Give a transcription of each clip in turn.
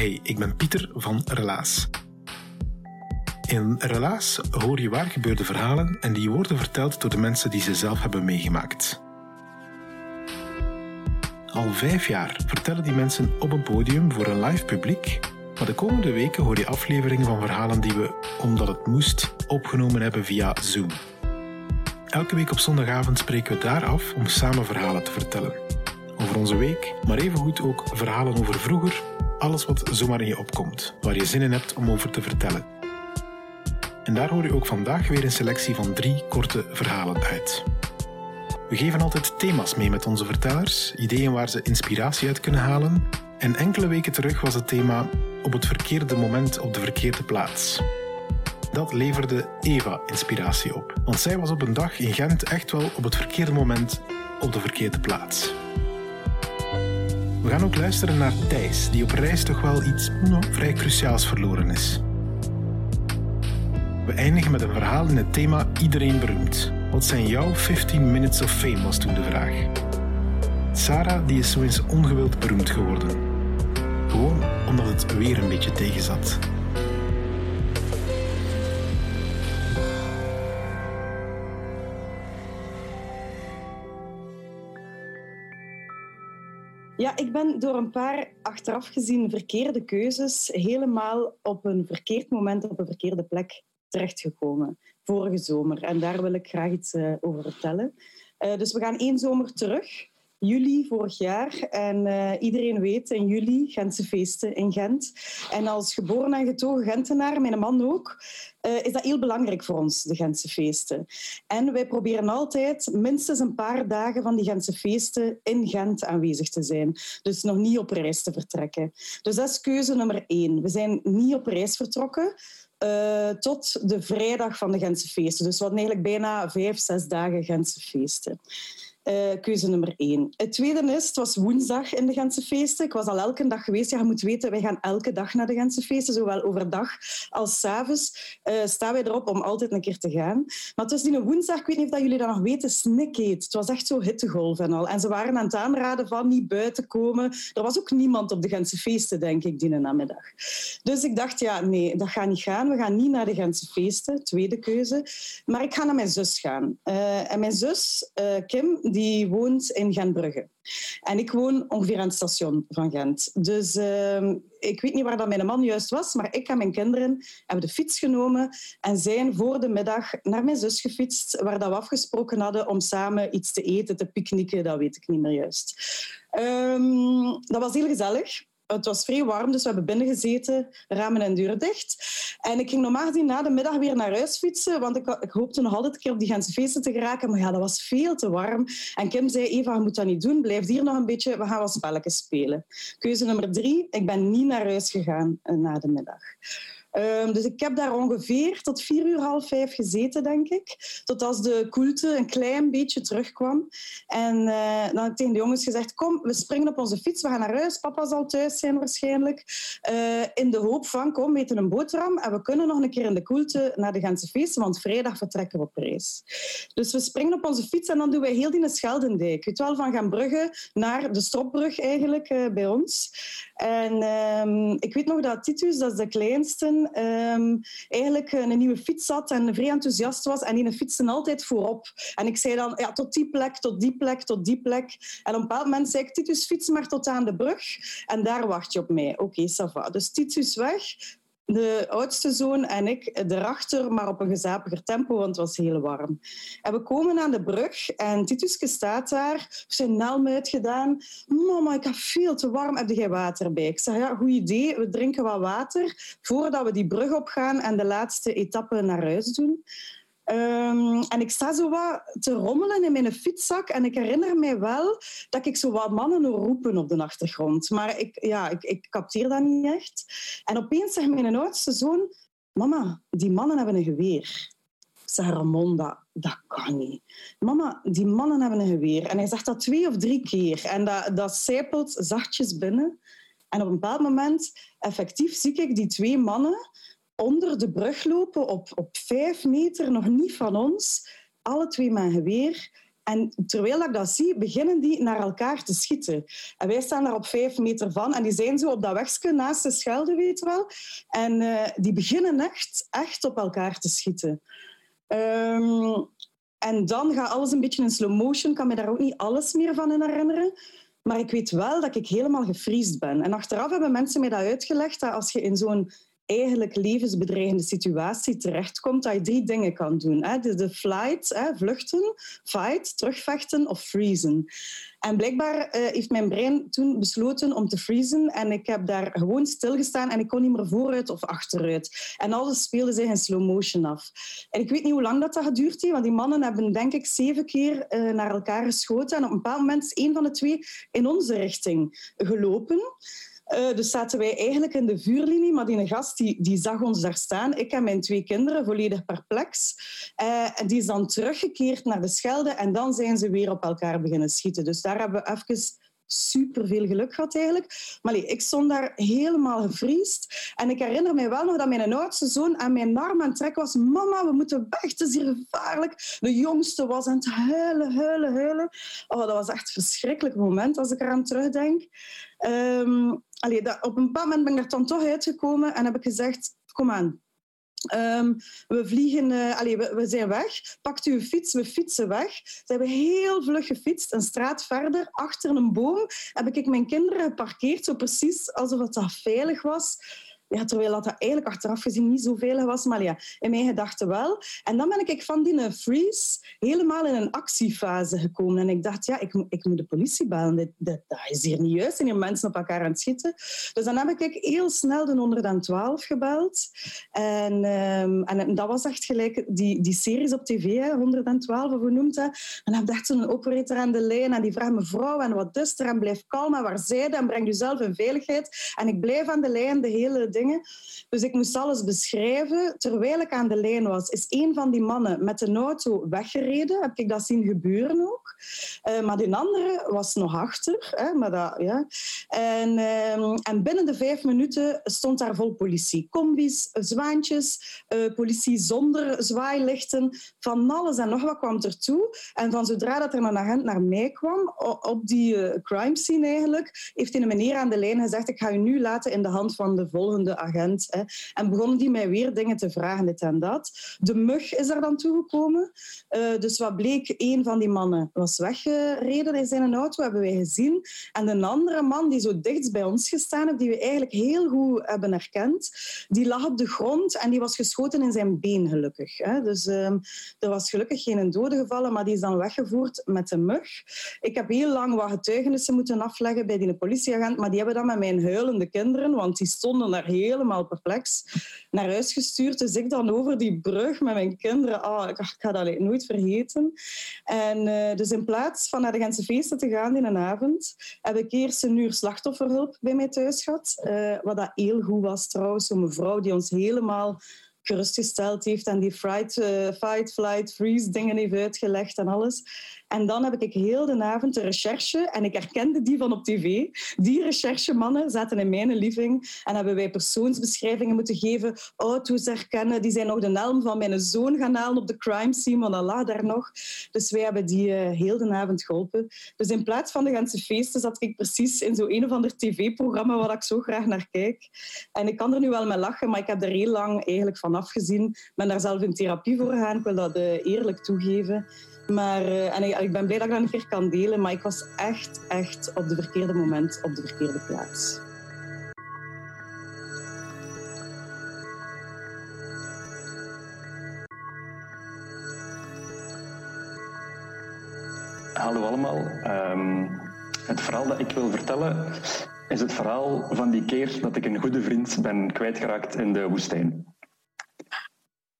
Hey, ik ben Pieter van Relaas. In Relaas hoor je waar gebeurde verhalen en die worden verteld door de mensen die ze zelf hebben meegemaakt. Al vijf jaar vertellen die mensen op een podium voor een live publiek, maar de komende weken hoor je afleveringen van verhalen die we, omdat het moest, opgenomen hebben via Zoom. Elke week op zondagavond spreken we daar af om samen verhalen te vertellen. Over onze week, maar evengoed ook verhalen over vroeger, alles wat zomaar in je opkomt, waar je zin in hebt om over te vertellen. En daar hoor je ook vandaag weer een selectie van drie korte verhalen uit. We geven altijd thema's mee met onze vertellers, ideeën waar ze inspiratie uit kunnen halen. En enkele weken terug was het thema op het verkeerde moment op de verkeerde plaats. Dat leverde Eva inspiratie op, want zij was op een dag in Gent echt wel op het verkeerde moment op de verkeerde plaats. We gaan ook luisteren naar Thijs, die op reis toch wel iets vrij cruciaals verloren is. We eindigen met een verhaal in het thema Iedereen beroemd. Wat zijn jouw 15 minutes of fame, was toen de vraag. Sarah die is zo eens ongewild beroemd geworden. Gewoon omdat het weer een beetje tegenzat. Ja, ik ben door een paar achteraf gezien verkeerde keuzes helemaal op een verkeerd moment op een verkeerde plek terechtgekomen. Vorige zomer. En daar wil ik graag iets uh, over vertellen. Uh, dus we gaan één zomer terug. Juli vorig jaar. En uh, iedereen weet, in juli Gentse feesten in Gent. En als geboren en getogen Gentenaar, mijn man ook, uh, is dat heel belangrijk voor ons, de Gentse feesten. En wij proberen altijd minstens een paar dagen van die Gentse feesten in Gent aanwezig te zijn. Dus nog niet op reis te vertrekken. Dus dat is keuze nummer één. We zijn niet op reis vertrokken. Uh, tot de vrijdag van de Gentse feesten. Dus we hadden eigenlijk bijna vijf, zes dagen Gentse feesten. Uh, keuze nummer één. Het tweede is, het was woensdag in de Gentse feesten. Ik was al elke dag geweest. Ja, je moet weten, wij gaan elke dag naar de Gentse feesten, zowel overdag als s avonds. Uh, staan wij erop om altijd een keer te gaan. Maar het was die woensdag, ik weet niet of jullie dat nog weten, snikheet. Het was echt zo hittegolf en al. En ze waren aan het aanraden van niet buiten komen. Er was ook niemand op de Gentse feesten, denk ik, die namiddag. Dus ik dacht, ja, nee, dat gaat niet gaan. We gaan niet naar de Gentse feesten, tweede keuze. Maar ik ga naar mijn zus gaan. Uh, en mijn zus, Kim, die woont in Gentbrugge. En ik woon ongeveer aan het station van Gent. Dus uh, ik weet niet waar dat mijn man juist was, maar ik en mijn kinderen hebben de fiets genomen en zijn voor de middag naar mijn zus gefietst, waar dat we afgesproken hadden om samen iets te eten, te picknicken, dat weet ik niet meer juist. Um, dat was heel gezellig het was vrij warm, dus we hebben binnen gezeten, ramen en deuren dicht. En ik ging normaal gezien na de middag weer naar huis fietsen, want ik, ik hoopte nog altijd een keer op die Gentse feesten te geraken. Maar ja, dat was veel te warm. En Kim zei, Eva, je moet dat niet doen. Blijf hier nog een beetje, we gaan wat spelletjes spelen. Keuze nummer drie, ik ben niet naar huis gegaan eh, na de middag. Um, dus ik heb daar ongeveer tot vier uur, half vijf gezeten, denk ik. Tot als de koelte een klein beetje terugkwam. En uh, dan heb ik tegen de jongens gezegd, kom, we springen op onze fiets, we gaan naar huis. Papa zal thuis zijn waarschijnlijk. Uh, in de hoop van, kom, we eten een boterham en we kunnen nog een keer in de koelte naar de Gentse feesten, want vrijdag vertrekken we op reis. Dus we springen op onze fiets en dan doen wij heel die Scheldendijk. Weet wel, van Brugge naar de Stropbrug eigenlijk, uh, bij ons. En um, ik weet nog dat Titus, dat is de kleinste, um, eigenlijk een nieuwe fiets had en vrij enthousiast was. En die fietste altijd voorop. En ik zei dan, ja, tot die plek, tot die plek, tot die plek. En op een bepaald moment zei ik, Titus, fiets maar tot aan de brug. En daar wacht je op mij. Oké, okay, ça va. Dus Titus weg, de oudste zoon en ik erachter, maar op een gezapiger tempo, want het was heel warm. En we komen aan de brug en Tituske staat daar, zijn naam uitgedaan. Mama, ik heb veel te warm, heb jij water bij? Ik zeg, ja, goed idee, we drinken wat water voordat we die brug opgaan en de laatste etappe naar huis doen. Um, en ik sta zo wat te rommelen in mijn fietszak en ik herinner mij wel dat ik zo wat mannen roepen op de achtergrond. Maar ik, ja, ik, ik capteer dat niet echt. En opeens zegt mijn oudste zoon, mama, die mannen hebben een geweer. Ik zeg, Ramon, dat, dat kan niet. Mama, die mannen hebben een geweer. En hij zegt dat twee of drie keer. En dat, dat zijpelt zachtjes binnen. En op een bepaald moment, effectief, zie ik die twee mannen onder de brug lopen op, op vijf meter, nog niet van ons, alle twee met een geweer. En terwijl ik dat zie, beginnen die naar elkaar te schieten. En wij staan daar op vijf meter van en die zijn zo op dat wegje naast de Schelde, weet wel. En uh, die beginnen echt, echt op elkaar te schieten. Um, en dan gaat alles een beetje in slow motion. Ik kan me daar ook niet alles meer van in herinneren. Maar ik weet wel dat ik helemaal gevriesd ben. En achteraf hebben mensen mij dat uitgelegd, dat als je in zo'n eigenlijk levensbedreigende situatie terechtkomt, dat je drie dingen kan doen. Hè? De, flight, hè, vluchten, fight, terugvechten of freezen. En blijkbaar uh, heeft mijn brein toen besloten om te freezen en ik heb daar gewoon stilgestaan en ik kon niet meer vooruit of achteruit. En alles speelde zich in slow motion af. En ik weet niet hoe lang dat, dat geduurd want die mannen hebben denk ik zeven keer uh, naar elkaar geschoten en op een bepaald moment is een van de twee in onze richting gelopen. Uh, dus zaten wij eigenlijk in de vuurlinie, maar die gast die, die zag ons daar staan. Ik en mijn twee kinderen, volledig perplex. En die is dan teruggekeerd naar de Schelde en dan zijn ze weer op elkaar beginnen schieten. Dus daar hebben we even super veel geluk gehad eigenlijk. Maar ik stond daar helemaal gevriesd. En ik herinner mij wel nog dat mijn oudste zoon aan mijn arm aan het trekken was. Mama, we moeten weg, het is hier gevaarlijk. De jongste was aan het huilen, huilen, huilen. Oh, dat was echt een verschrikkelijk moment als ik eraan terugdenk. Um, allee, dat, op een bepaald moment ben ik er dan toch uitgekomen en heb ik gezegd, kom aan, Um, we vliegen, allez, we, we, zijn weg. Pakt uw fiets, we fietsen weg. Ze hebben heel vlug gefietst, een straat verder, achter een boom. Heb ik mijn kinderen geparkeerd, zo precies alsof het dat veilig was ja, terwijl dat eigenlijk achteraf gezien niet zoveel was, maar ja, in mijn gedachten wel. En dan ben ik van die freeze helemaal in een actiefase gekomen. En ik dacht, ja, ik, ik moet de politie bellen. Dat is hier niet juist. En hier mensen op elkaar aan het schieten. Dus dan heb ik heel snel de 112 gebeld. En, um, en dat was echt gelijk die, die series op tv, hè, 112 of hoe. En dan dacht een operator aan de lijn en die vraagt mevrouw, en wat is er? En blijf kalm, en waar zij En breng jezelf in veiligheid. En ik blijf aan de lijn de hele dus ik moest alles beschrijven. Terwijl ik aan de lijn was, is een van die mannen met de auto weggereden. Heb ik dat zien gebeuren ook. Uh, maar die andere was nog achter. Hè, maar dat, ja. en, uh, en binnen de vijf minuten stond daar vol politie. Combis, zwaantjes, uh, politie zonder zwaailichten. Van alles en nog wat kwam ertoe. En van zodra dat er een agent naar mij kwam, op die crime scene eigenlijk, heeft een meneer aan de lijn gezegd, ik ga u nu laten in de hand van de volgende agent. Hè. En begonnen die mij weer dingen te vragen, dit en dat. De mug is er dan toegekomen. Uh, dus wat bleek, een van die mannen was weggereden in zijn auto, hebben wij gezien. En een andere man die zo dicht bij ons gestaan heeft, die we eigenlijk heel goed hebben herkend, die lag op de grond en die was geschoten in zijn been, gelukkig. Hè. Dus uh, er was gelukkig geen dode gevallen, maar die is dan weggevoerd met de mug. Ik heb heel lang wat getuigenissen moeten afleggen bij die politieagent, maar die hebben dan met mijn huilende kinderen, want die stonden daar helemaal perplex naar huis gestuurd. Dus ik dan over die brug met mijn kinderen. Oh, ik, ga dat nooit vergeten. En uh, dus in plaats van naar de Gentse feesten te gaan in een avond, heb ik eerst een uur slachtofferhulp bij mij thuis gehad. Uh, wat dat heel goed was trouwens. Zo'n mevrouw die ons helemaal gerustgesteld heeft en die fright, uh, fight, flight, freeze dingen heeft uitgelegd en alles. En dan heb ik heel de avond de recherche, en ik herkende die van op tv. Die recherchemannen zaten in mijn living en hebben wij persoonsbeschrijvingen moeten geven, auto's herkennen. Die zijn nog de naam van mijn zoon gaan halen op de crime scene, want daar nog. Dus wij hebben die uh, heel de avond geholpen. Dus in plaats van de ganse feesten zat ik precies in zo'n een of ander tv-programma waar ik zo graag naar kijk. En ik kan er nu wel mee lachen, maar ik heb er heel lang eigenlijk van afgezien. Ik ben daar zelf in therapie voor gegaan, ik wil dat uh, eerlijk toegeven. Maar, eh, en ik, ben blij dat ik dat een keer kan delen, maar ik was echt, echt op de verkeerde moment op de verkeerde plaats. Hallo allemaal. Ehm, het verhaal dat ik wil vertellen is het verhaal van die keer dat ik een goede vriend ben kwijtgeraakt in de woestijn.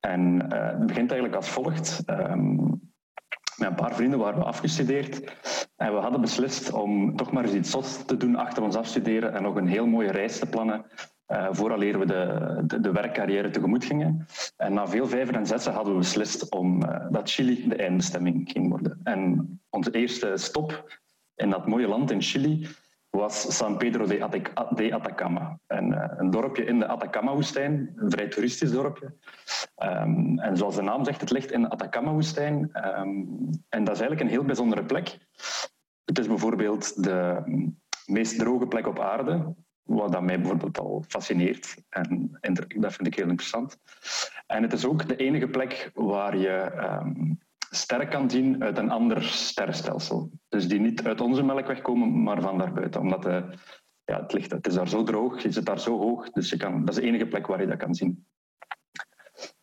En eh, het begint eigenlijk als volgt. Ehm, met een paar vrienden waren we afgestudeerd en we hadden beslist om toch maar eens iets zot te doen achter ons afstuderen en nog een heel mooie reis te plannen uh, vooraleer we de, de, de, werkcarrière tegemoet gingen. En na veel vijven en zessen hadden we beslist om, uh, dat Chili de eindbestemming ging worden. En onze eerste stop in dat mooie land in Chili was San Pedro de, Atacama. En, uh, een dorpje in de Atacama-woestijn, een vrij toeristisch dorpje. Um, en zoals de naam zegt, het ligt in de Atacama-woestijn. Um, en dat is eigenlijk een heel bijzondere plek. Het is bijvoorbeeld de meest droge plek op aarde wat mij bijvoorbeeld al fascineert. En, dat vind ik heel interessant. En het is ook de enige plek waar je um, sterren kan zien uit een ander sterrenstelsel. Dus die niet uit onze melkweg komen, maar van daarbuiten. Omdat de, ja, het, ligt, het is daar zo droog, je zit daar zo hoog, dus je kan, dat is de enige plek waar je dat kan zien.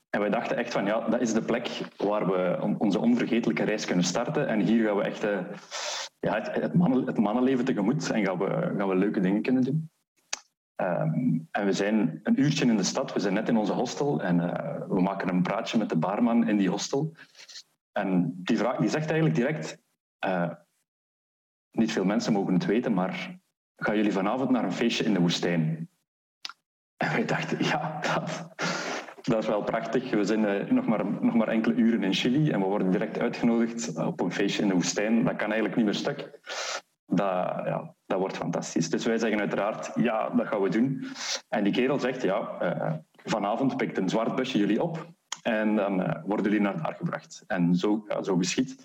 En wij dachten echt van, ja, dat is de plek waar we onze onvergetelijke reis kunnen starten. En hier gaan we echt uh, ja, het, het, het mannenleven tegemoet en gaan we, gaan we leuke dingen kunnen doen. Um, en we zijn een uurtje in de stad, we zijn net in onze hostel en uh, we maken een praatje met de barman in die hostel. En die, vraag, die zegt eigenlijk direct, uh, niet veel mensen mogen het weten, maar gaan jullie vanavond naar een feestje in de woestijn? En wij dachten, ja, dat, dat is wel prachtig. We zijn uh, nog, maar, nog maar enkele uren in Chili en we worden direct uitgenodigd op een feestje in de woestijn. Dat kan eigenlijk niet meer stuk dat, ja, dat wordt fantastisch. Dus wij zeggen uiteraard, ja, dat gaan we doen. En die kerel zegt, ja, uh, vanavond pikt een zwart busje jullie op en dan uh, worden jullie naar daar gebracht. En zo, ja, zo geschiet.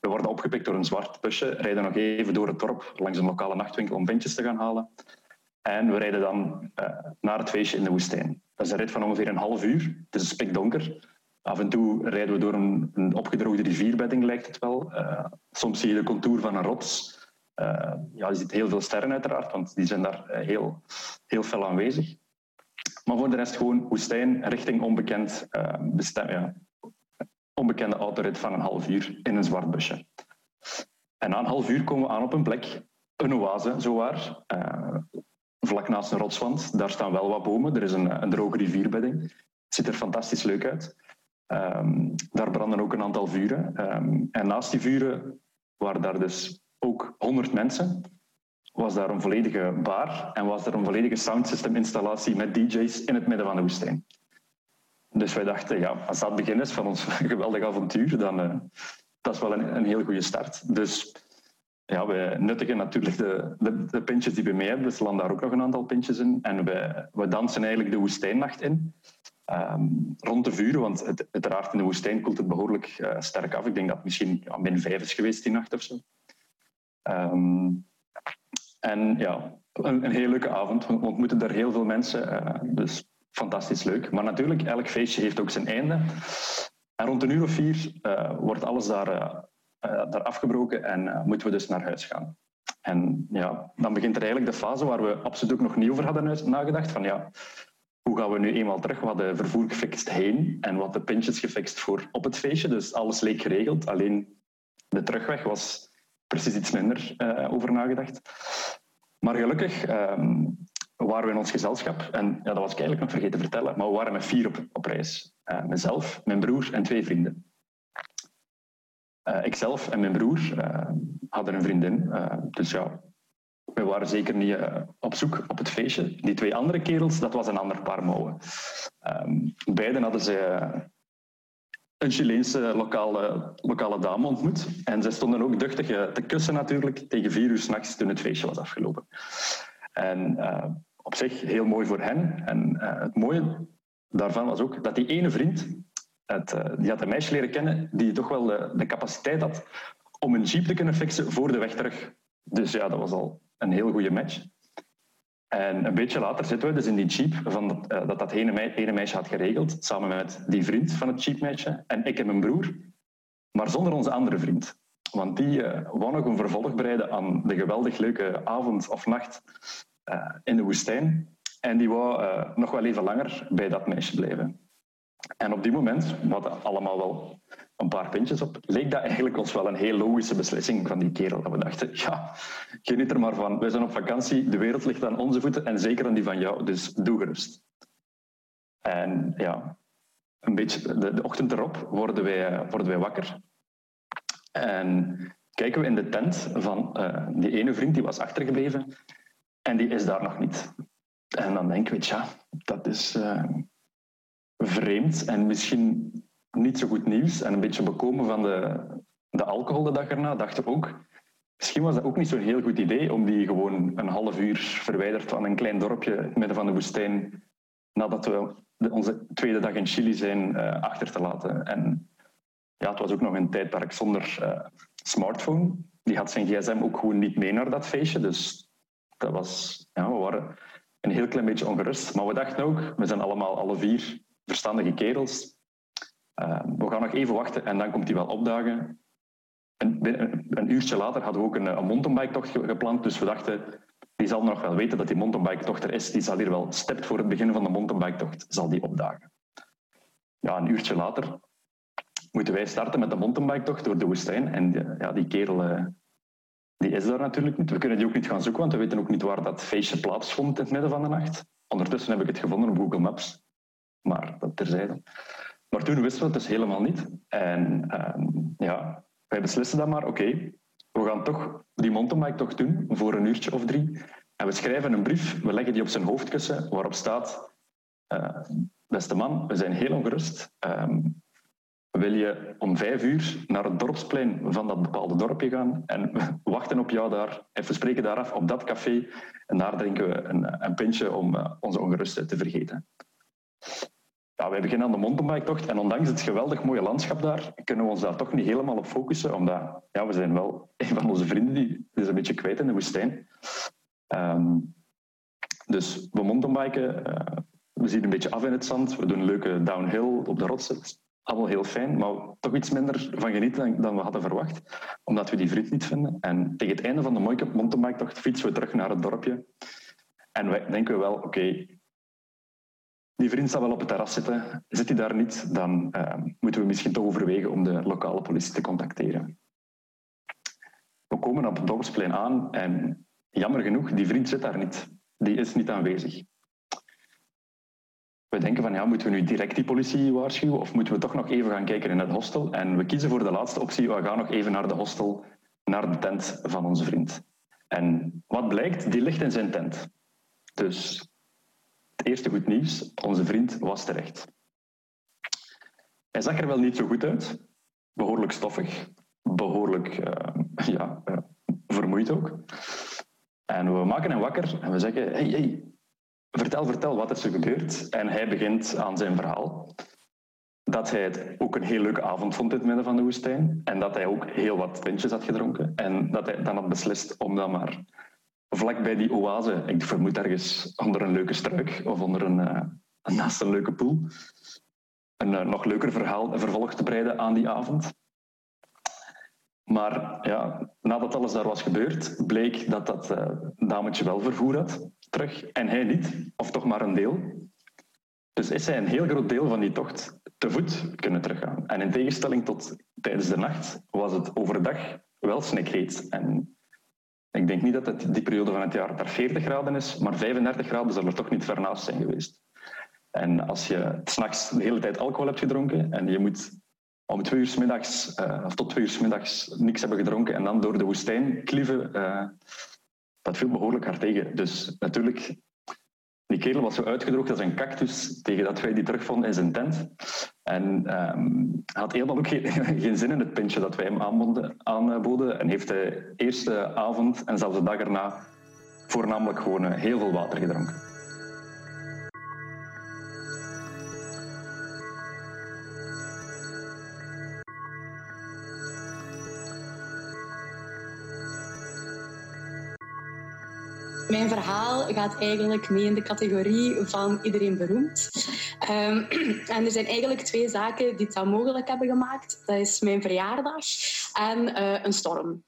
We worden opgepikt door een zwart busje, rijden nog even door het dorp langs een lokale nachtwinkel om ventjes te gaan halen. En we rijden dan uh, naar het feestje in de woestijn. Dat is een rit van ongeveer een half uur. Het is spikdonker. Af en toe rijden we door een, een opgedroogde rivierbedding, lijkt het wel. Uh, soms zie je de contour van een rots. Ja, je ziet heel veel sterren uiteraard, want die zijn daar eh, heel, heel fel aanwezig. Maar voor de rest gewoon woestijn richting onbekend ja, onbekende autorit van een half uur in een zwart busje. En na een half uur komen we aan op een plek, een oase, zowaar, uh, vlak naast een rotswand. Daar staan wel wat bomen, er is een, droge rivierbedding. Het ziet er fantastisch leuk uit. Um, daar branden ook een aantal vuren. Um, en naast die vuren waren daar dus ook 100 mensen. Was daar een volledige bar en was er een volledige soundsystem-installatie met DJ's in het midden van de woestijn. Dus wij dachten, ja, als dat het begin is van ons geweldig avontuur, dan uh, dat is wel een, een heel goede start. Dus ja, we nuttigen natuurlijk de, de, de, pintjes die we mee hebben. We slaan daar ook nog een aantal pintjes in. En we, we dansen eigenlijk de woestijnnacht in. Um, rond de vuren, want het, uiteraard in de woestijn koelt het behoorlijk uh, sterk af. Ik denk dat het misschien ja, min vijf is geweest die nacht of zo. Um, en ja, een, een heel leuke avond. We ontmoeten daar heel veel mensen. Uh, dus fantastisch leuk. Maar natuurlijk, elk feestje heeft ook zijn einde. En rond een uur of vier uh, wordt alles daar, uh, daar afgebroken en moeten we dus naar huis gaan. En ja, dan begint er eigenlijk de fase waar we absoluut ook nog niet over hadden nagedacht. Van ja, hoe gaan we nu eenmaal terug? We hadden vervoer gefixt heen en wat de pintjes gefixt voor op het feestje. Dus alles leek geregeld. Alleen de terugweg was precies iets minder uh, over nagedacht. Maar gelukkig um, waren we in ons gezelschap, en ja, dat was ik eigenlijk nog vergeten te vertellen, maar we waren met vier op, op reis. Uh, mezelf, mijn broer en twee vrienden. Uh, ikzelf en mijn broer hadden een vriendin, dus ja, we waren zeker niet op zoek op het feestje. Die twee andere kerels, dat was een ander paar mouwen. Um, beiden hadden ze een Chileense lokale, lokale dame ontmoet. En zij stonden ook duchtig te kussen natuurlijk tegen vier uur s'nachts toen het feestje was afgelopen. En uh, op zich heel mooi voor hen. En uh, het mooie daarvan was ook dat die ene vriend, het, uh, die had een meisje leren kennen die toch wel de, de capaciteit had om een jeep te kunnen fixen voor de weg terug. Dus ja, dat was al een heel goede match. En een beetje later zitten we dus in die jeep van dat, uh, dat, dat ene, ene, meisje had geregeld, samen met die vriend van het jeepmeisje en ik en mijn broer, maar zonder onze andere vriend. Want die uh, wou nog een vervolg bereiden aan de geweldig leuke avond of nacht uh, in de woestijn. En die wou nog wel even langer bij dat meisje blijven. En op die moment, hadden allemaal wel een paar pintjes op, leek dat eigenlijk ons wel een heel logische beslissing van die kerel. Dat we dachten, ja, geniet er maar van. Wij zijn op vakantie, de wereld ligt aan onze voeten en zeker aan die van jou, dus doe gerust. En ja, een beetje de, ochtend erop worden wij, worden wij wakker. En kijken we in de tent van uh, die ene vriend die was achtergebleven en die is daar nog niet. En dan denken we, ja, dat is uh, vreemd en misschien niet zo goed nieuws en een beetje bekomen van de, de alcohol de dag erna, dachten we ook, misschien was dat ook niet zo'n heel goed idee om die gewoon een half uur verwijderd van een klein dorpje in het midden van de woestijn, nadat we onze tweede dag in Chili zijn, uh, achter te laten. En ja, het was ook nog een tijdperk zonder uh, smartphone. Die had zijn gsm ook gewoon niet mee naar dat feestje, dus dat was, ja, we waren een heel klein beetje ongerust. Maar we dachten ook, we zijn allemaal alle vier verstandige kerels. Uh, we gaan nog even wachten en dan komt hij wel opdagen. En een uurtje later hadden we ook een, een mountainbike-tocht gepland. Dus we dachten, die zal nog wel weten dat die mountainbike-tocht er is. Die zal hier wel, stept voor het begin van de mountainbike-tocht, zal die opdagen. Ja, een uurtje later moeten wij starten met de mountainbike-tocht door de woestijn. En ja, die kerel uh, die is daar natuurlijk niet. We kunnen die ook niet gaan zoeken, want we weten ook niet waar dat feestje plaatsvond in het midden van de nacht. Ondertussen heb ik het gevonden op Google Maps. Maar dat terzijde. Maar toen wisten we het dus helemaal niet. En uh, ja, wij beslissen dan maar, oké, we gaan toch die mountainbike toch doen voor een uurtje of drie. En we schrijven een brief, we leggen die op zijn hoofdkussen, waarop staat, uh, beste man, we zijn heel ongerust. Um, wil je om vijf uur naar het dorpsplein van dat bepaalde dorpje gaan en we wachten op jou daar en we spreken daar af op dat café en daar drinken we een, een pintje om uh, onze ongerustheid te vergeten ja, wij beginnen aan de mountainbike-tocht en ondanks het geweldig mooie landschap daar, kunnen we ons daar toch niet helemaal op focussen, omdat ja, we zijn wel een van onze vrienden die is een beetje kwijt in de woestijn. Um, dus we mountainbiken, uh, we zien een beetje af in het zand, we doen leuke downhill op de rotsen. Allemaal heel fijn, maar toch iets minder van genieten dan we hadden verwacht, omdat we die vriend niet vinden. En tegen het einde van de mooie mountainbike-tocht fietsen we terug naar het dorpje. En wij denken wel, oké, die vriend zal wel op het terras zitten. Zit hij daar niet, dan uh, moeten we misschien toch overwegen om de lokale politie te contacteren. We komen op het dorpsplein aan en jammer genoeg, die vriend zit daar niet. Die is niet aanwezig. We denken van ja, moeten we nu direct die politie waarschuwen of moeten we toch nog even gaan kijken in het hostel? En we kiezen voor de laatste optie. We gaan nog even naar de hostel, naar de tent van onze vriend. En wat blijkt, die ligt in zijn tent. Dus het eerste goed nieuws, onze vriend was terecht. Hij zag er wel niet zo goed uit, behoorlijk stoffig, behoorlijk uh, ja, uh, vermoeid ook. En we maken hem wakker en we zeggen, hey, hey, vertel, vertel, wat is er gebeurd? En hij begint aan zijn verhaal. Dat hij het ook een heel leuke avond vond in het midden van de woestijn. En dat hij ook heel wat pintjes had gedronken. En dat hij dan had beslist om dan maar vlak bij die oase, ik vermoed ergens onder een leuke struik of onder een, uh, naast een leuke poel, een uh, nog leuker verhaal, vervolg te breiden aan die avond. Maar ja, nadat alles daar was gebeurd, bleek dat dat uh, dametje wel vervoer had, terug, en hij niet, of toch maar een deel. Dus is hij een heel groot deel van die tocht te voet kunnen teruggaan. En in tegenstelling tot tijdens de nacht was het overdag wel snikheet en ik denk niet dat het die periode van het jaar daar 40 graden is, maar 35 graden zal er toch niet ver naast zijn geweest. En als je s'nachts de hele tijd alcohol hebt gedronken en je moet om twee uur s middags, uh, of tot twee uur s middags niks hebben gedronken en dan door de woestijn klieven, uh, dat viel behoorlijk hard tegen. Dus natuurlijk, die kerel was zo uitgedroogd als een cactus tegen dat wij die terugvonden in zijn tent. En um, had helemaal ook geen, geen, zin in het pintje dat wij hem aanboden. En heeft de eerste avond en zelfs de dag erna voornamelijk gewoon eh, heel veel water gedronken. Mijn verhaal gaat eigenlijk mee in de categorie van iedereen beroemd. Um, en er zijn eigenlijk twee zaken die het mogelijk hebben gemaakt. Dat is mijn verjaardag en uh, een storm.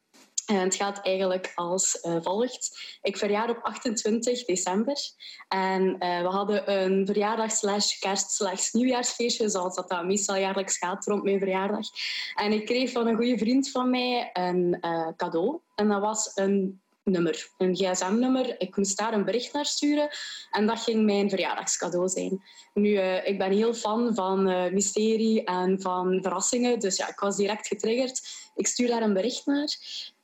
En het gaat eigenlijk als uh, volgt. Ik verjaar op 28 december. En uh, we hadden een verjaardag slash kerst nieuwjaarsfeestje, zoals dat, dat meestal jaarlijks gaat rond mijn verjaardag. En ik kreeg van een goede vriend van mij een cadeau. En dat was een nummer, een gsm-nummer. Ik moest daar een bericht naar sturen en dat ging mijn verjaardagscadeau zijn. Nu, uh, ik ben heel fan van uh, mysterie en van verrassingen, dus ja, ik was direct getriggerd. Ik stuur daar een bericht naar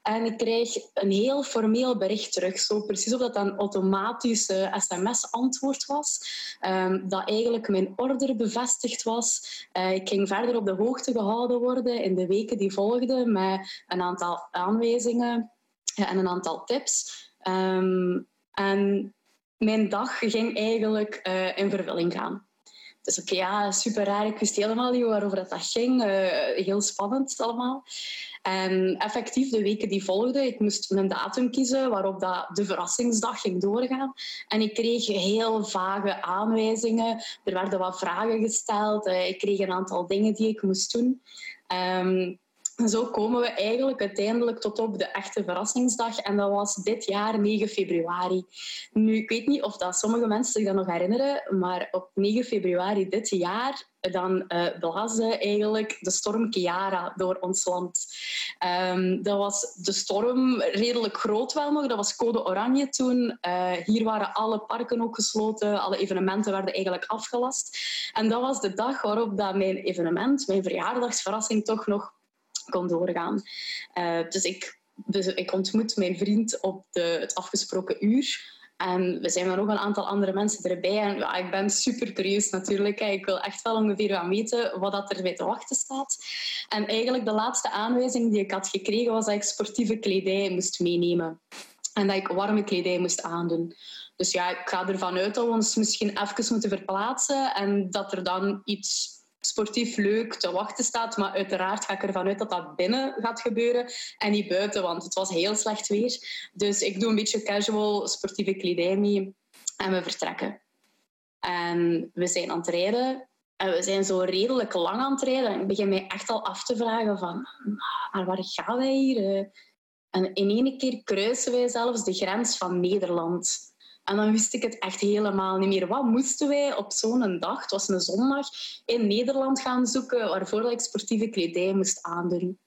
en ik krijg een heel formeel bericht terug. Zo precies of dat een automatische sms-antwoord was. Um, dat eigenlijk mijn order bevestigd was. Uh, ik ging verder op de hoogte gehouden worden in de weken die volgden met een aantal aanwijzingen en een aantal tips. Um, en mijn dag ging eigenlijk uh, in vervulling gaan. Dus oké, ja, super raar. Ik wist helemaal niet waarover dat, ging. Uh, heel spannend allemaal. En effectief, de weken die volgden, ik moest een datum kiezen waarop dat de verrassingsdag ging doorgaan. En ik kreeg heel vage aanwijzingen. Er werden wat vragen gesteld. Uh, ik kreeg een aantal dingen die ik moest doen. Um, zo komen we eigenlijk uiteindelijk tot op de echte verrassingsdag. En dat was dit jaar 9 februari. Nu, ik weet niet of dat sommige mensen zich dat nog herinneren, maar op 9 februari dit jaar dan uh, blaasde eigenlijk de storm Kiara door ons land. Um, dat was de storm redelijk groot wel nog. Dat was code oranje toen. Uh, hier waren alle parken ook gesloten. Alle evenementen werden eigenlijk afgelast. En dat was de dag waarop dat mijn evenement, mijn verjaardagsverrassing, toch nog kon doorgaan. Uh, dus, ik, ik ontmoet mijn vriend op de, het afgesproken uur. En we zijn met nog een aantal andere mensen erbij. En ja, ik ben super curieus natuurlijk. Ik wil echt wel ongeveer weten wat dat er bij te wachten staat. En eigenlijk de laatste aanwijzing die ik had gekregen was dat ik sportieve kledij moest meenemen. En dat ik warme kledij moest aandoen. Dus ja, ik ga ervan uit dat we ons misschien even moeten verplaatsen en dat er dan iets sportief leuk te wachten staat. Maar uiteraard ga ik ervan uit dat dat binnen gaat gebeuren en niet buiten, want het was heel slecht weer. Dus ik doe een beetje casual sportieve kledij mee en we vertrekken. En we zijn aan het rijden en we zijn zo redelijk lang aan het rijden. En ik begin mij echt al af te vragen van, maar waar gaan wij hier? En in één keer kruisen wij zelfs de grens van Nederland. En dan wist ik het echt helemaal niet meer. Wat moesten wij op zo'n dag, het was een zondag, in Nederland gaan zoeken waarvoor ik sportieve kledij moest aandoen?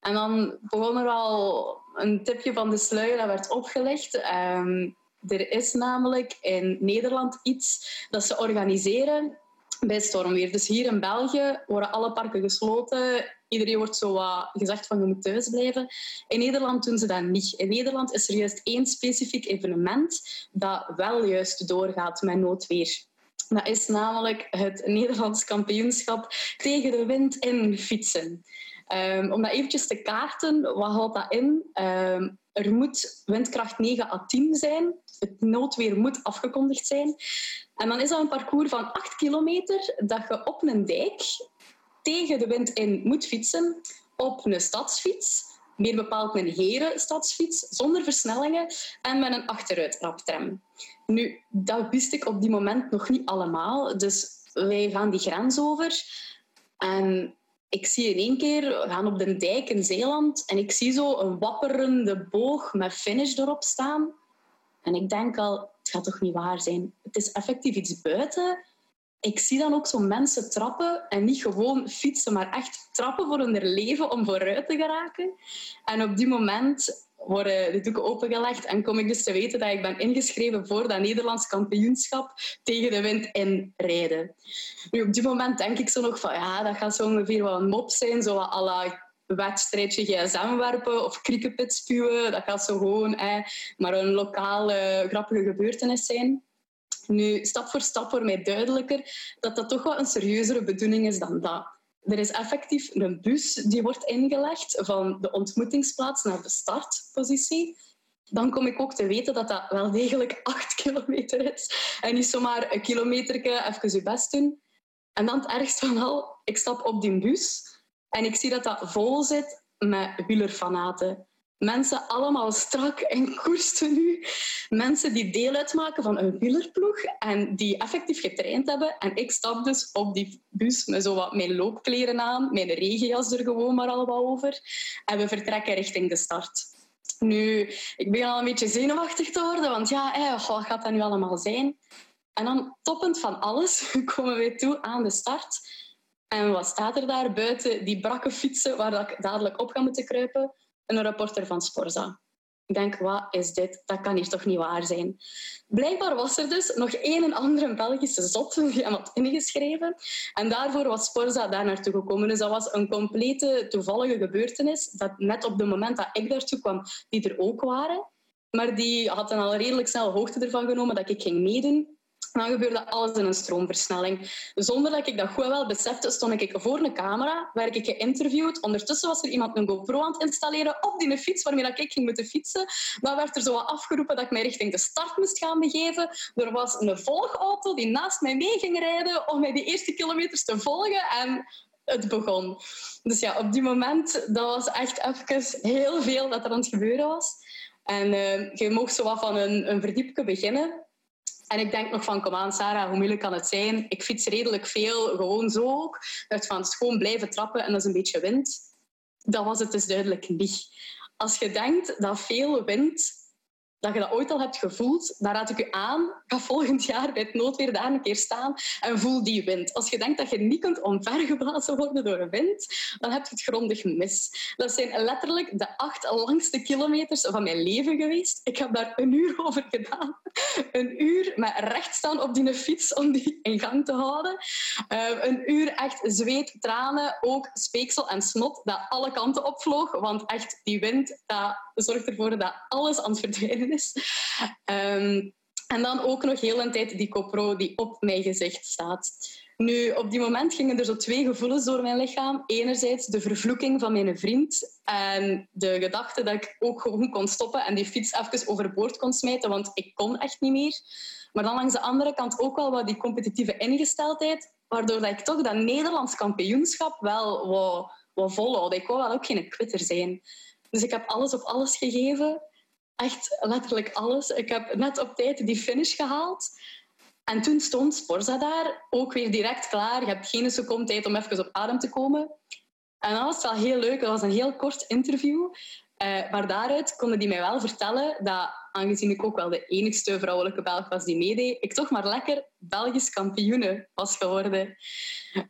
En dan begon er al een tipje van de sluier dat werd opgelegd. Um, er is namelijk in Nederland iets dat ze organiseren bij stormweer. Dus hier in België worden alle parken gesloten. Iedereen wordt zo wat gezegd van je moet thuis blijven. In Nederland doen ze dat niet. In Nederland is er juist één specifiek evenement dat wel juist doorgaat met noodweer. Dat is namelijk het Nederlands kampioenschap tegen de wind in fietsen. Um, om dat eventjes te kaarten, wat houdt dat in? Um, er moet windkracht 9 à 10 zijn. Het noodweer moet afgekondigd zijn. En dan is dat een parcours van 8 kilometer dat je op een dijk tegen de wind in moet fietsen op een stadsfiets. Meer bepaald een herenstadsfiets, zonder versnellingen en met een achteruitraptram. Nu, dat wist ik op die moment nog niet allemaal. Dus wij gaan die grens over. En ik zie in één keer, we gaan op de dijk in Zeeland, en ik zie zo een wapperende boog met finish erop staan. En ik denk al, het gaat toch niet waar zijn? Het is effectief iets buiten. Ik zie dan ook zo mensen trappen en niet gewoon fietsen, maar echt trappen voor hun leven om vooruit te geraken. En op die moment worden de doeken opengelegd en kom ik dus te weten dat ik ben ingeschreven voor dat Nederlands kampioenschap tegen de wind in rijden. Nu, op die moment denk ik zo nog van ja, dat gaat zo ongeveer wel een mop zijn, zo à la wedstrijdje gsm werpen of cricketpit spuwen. Dat gaat zo gewoon maar een lokale grappige gebeurtenis zijn. Nu, stap voor stap wordt mij duidelijker dat dat toch wel een serieuzere bedoeling is dan dat. Er is effectief een bus die wordt ingelegd van de ontmoetingsplaats naar de startpositie. Dan kom ik ook te weten dat dat wel degelijk acht kilometer is. En niet zomaar een kilometer even je best doen. En dan het ergste van al, ik stap op die bus en ik zie dat dat vol zit met wielerfanaten. Mensen allemaal strak en koerstenu. Mensen die deel uitmaken van een wielerploeg en die effectief getraind hebben. En ik stap dus op die bus met zo wat mijn loopkleren aan, mijn regenjas er gewoon maar al over. En we vertrekken richting de start. Nu, ik begin al een beetje zenuwachtig te worden, want ja, wat gaat dat nu allemaal zijn? En dan, toppend van alles, komen we toe aan de start. En wat staat er daar buiten die brakke fietsen waar ik dadelijk op ga moeten kruipen? Een rapporter van Sporza. Ik denk, wat is dit? Dat kan hier toch niet waar zijn? Blijkbaar was er dus nog één en andere Belgische zot die hem had ingeschreven. En daarvoor was Sporza daar naartoe gekomen. Dus dat was een complete toevallige gebeurtenis. Dat net op het moment dat ik daartoe kwam, die er ook waren. Maar die hadden al redelijk snel hoogte ervan genomen dat ik ging meedoen. Dan gebeurde alles in een stroomversnelling. Zonder dat ik dat goed wel besefte, stond ik voor een camera, werd ik geïnterviewd. Ondertussen was er iemand een GoPro aan het installeren op die fiets waarmee ik ging moeten fietsen. Dan werd er zo afgeroepen dat ik mij richting de start moest gaan begeven. Er was een volgauto die naast mij mee ging rijden om mij die eerste kilometers te volgen. En het begon. Dus ja, op die moment, dat was echt even heel veel dat er aan het gebeuren was. En uh, je mocht zo wat van een, een verdiepje beginnen. En ik denk nog van, kom aan Sarah, hoe moeilijk kan het zijn? Ik fiets redelijk veel, gewoon zo ook. Dat van gewoon blijven trappen en dat is een beetje wind. Dat was het dus duidelijk niet. Als je denkt dat veel wind dat je dat ooit al hebt gevoeld, dan raad ik je aan, ga volgend jaar bij het noodweer daar een keer staan en voel die wind. Als je denkt dat je niet kunt omvergeblazen worden door een wind, dan heb je het grondig mis. Dat zijn letterlijk de acht langste kilometers van mijn leven geweest. Ik heb daar een uur over gedaan. Een uur met recht staan op die fiets om die in gang te houden. Uh, een uur echt zweet, tranen, ook speeksel en snot dat alle kanten opvloog. Want echt, die wind dat zorgt ervoor dat alles aan het verdwijnen Um, en dan ook nog heel een tijd die CoPro die op mijn gezicht staat. Nu, op die moment gingen er zo twee gevoelens door mijn lichaam. Enerzijds de vervloeking van mijn vriend en de gedachte dat ik ook gewoon kon stoppen en die fiets even overboord kon smijten, want ik kon echt niet meer. Maar dan langs de andere kant ook wel wat die competitieve ingesteldheid, waardoor dat ik toch dat Nederlands kampioenschap wel wat wat volhoud. Ik wou wel ook geen quitter zijn. Dus ik heb alles op alles gegeven echt letterlijk alles. Ik heb net op tijd die finish gehaald. En toen stond Sporza daar, ook weer direct klaar. Je hebt geen seconde tijd om even op adem te komen. En dat was wel heel leuk. Dat was een heel kort interview. Uh, maar daaruit konden die mij wel vertellen dat, aangezien ik ook wel de enigste vrouwelijke Belg was die meedeed, ik toch maar lekker Belgisch kampioene was geworden.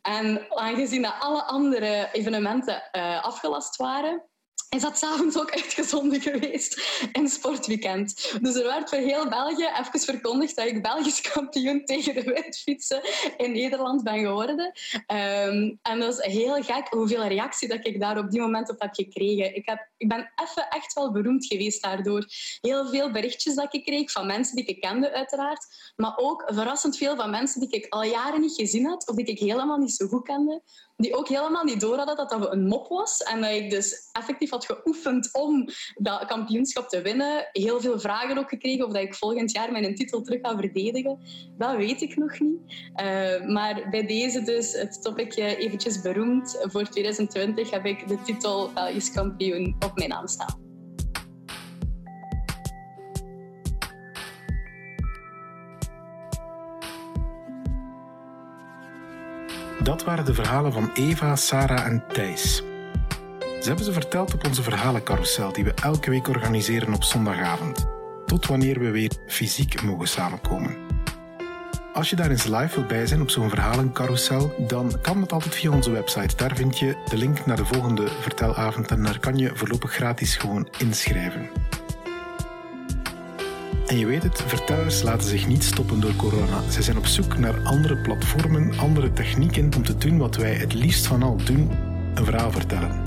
En aangezien alle andere evenementen uh, afgelast waren, is dat s'avonds ook uitgezonden geweest in Sportweekend. Dus er werd voor heel België even verkondigd dat ik Belgisch kampioen tegen de windfietsen in Nederland ben geworden. Um, en dat is heel gek hoeveel reactie dat ik daar op die moment op heb gekregen. Ik, heb, ik ben even echt wel beroemd geweest daardoor. Heel veel berichtjes dat ik kreeg van mensen die ik kende uiteraard, maar ook verrassend veel van mensen die ik al jaren niet gezien had of die ik helemaal niet zo goed kende die ook helemaal niet door hadden dat dat een mop was. En dat ik dus effectief had geoefend om dat kampioenschap te winnen. Heel veel vragen ook gekregen of dat ik volgend jaar mijn titel terug ga verdedigen. Dat weet ik nog niet. Uh, maar bij deze dus het topicje eventjes beroemd. Voor 2020 heb ik de titel Belgisch kampioen op mijn naam staan. Dat waren de verhalen van Eva, Sarah en Thijs. Ze hebben ze verteld op onze verhalencarousel die we elke week organiseren op zondagavond. Tot wanneer we weer fysiek mogen samenkomen. Als je daar eens live wilt bij zijn op zo'n verhalencarousel, dan kan dat altijd via onze website. Daar vind je de link naar de volgende vertelavond en daar kan je voorlopig gratis gewoon inschrijven. En je weet het, vertellers laten zich niet stoppen door corona. Ze zijn op zoek naar andere platformen, andere technieken om te doen wat wij het liefst van al doen: een verhaal vertellen.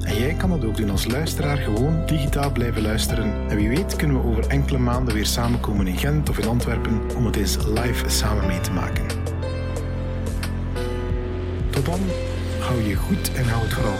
En jij kan dat ook doen als luisteraar, gewoon digitaal blijven luisteren. En wie weet kunnen we over enkele maanden weer samenkomen in Gent of in Antwerpen om het eens live samen mee te maken. Tot dan, hou je goed en hou het vooral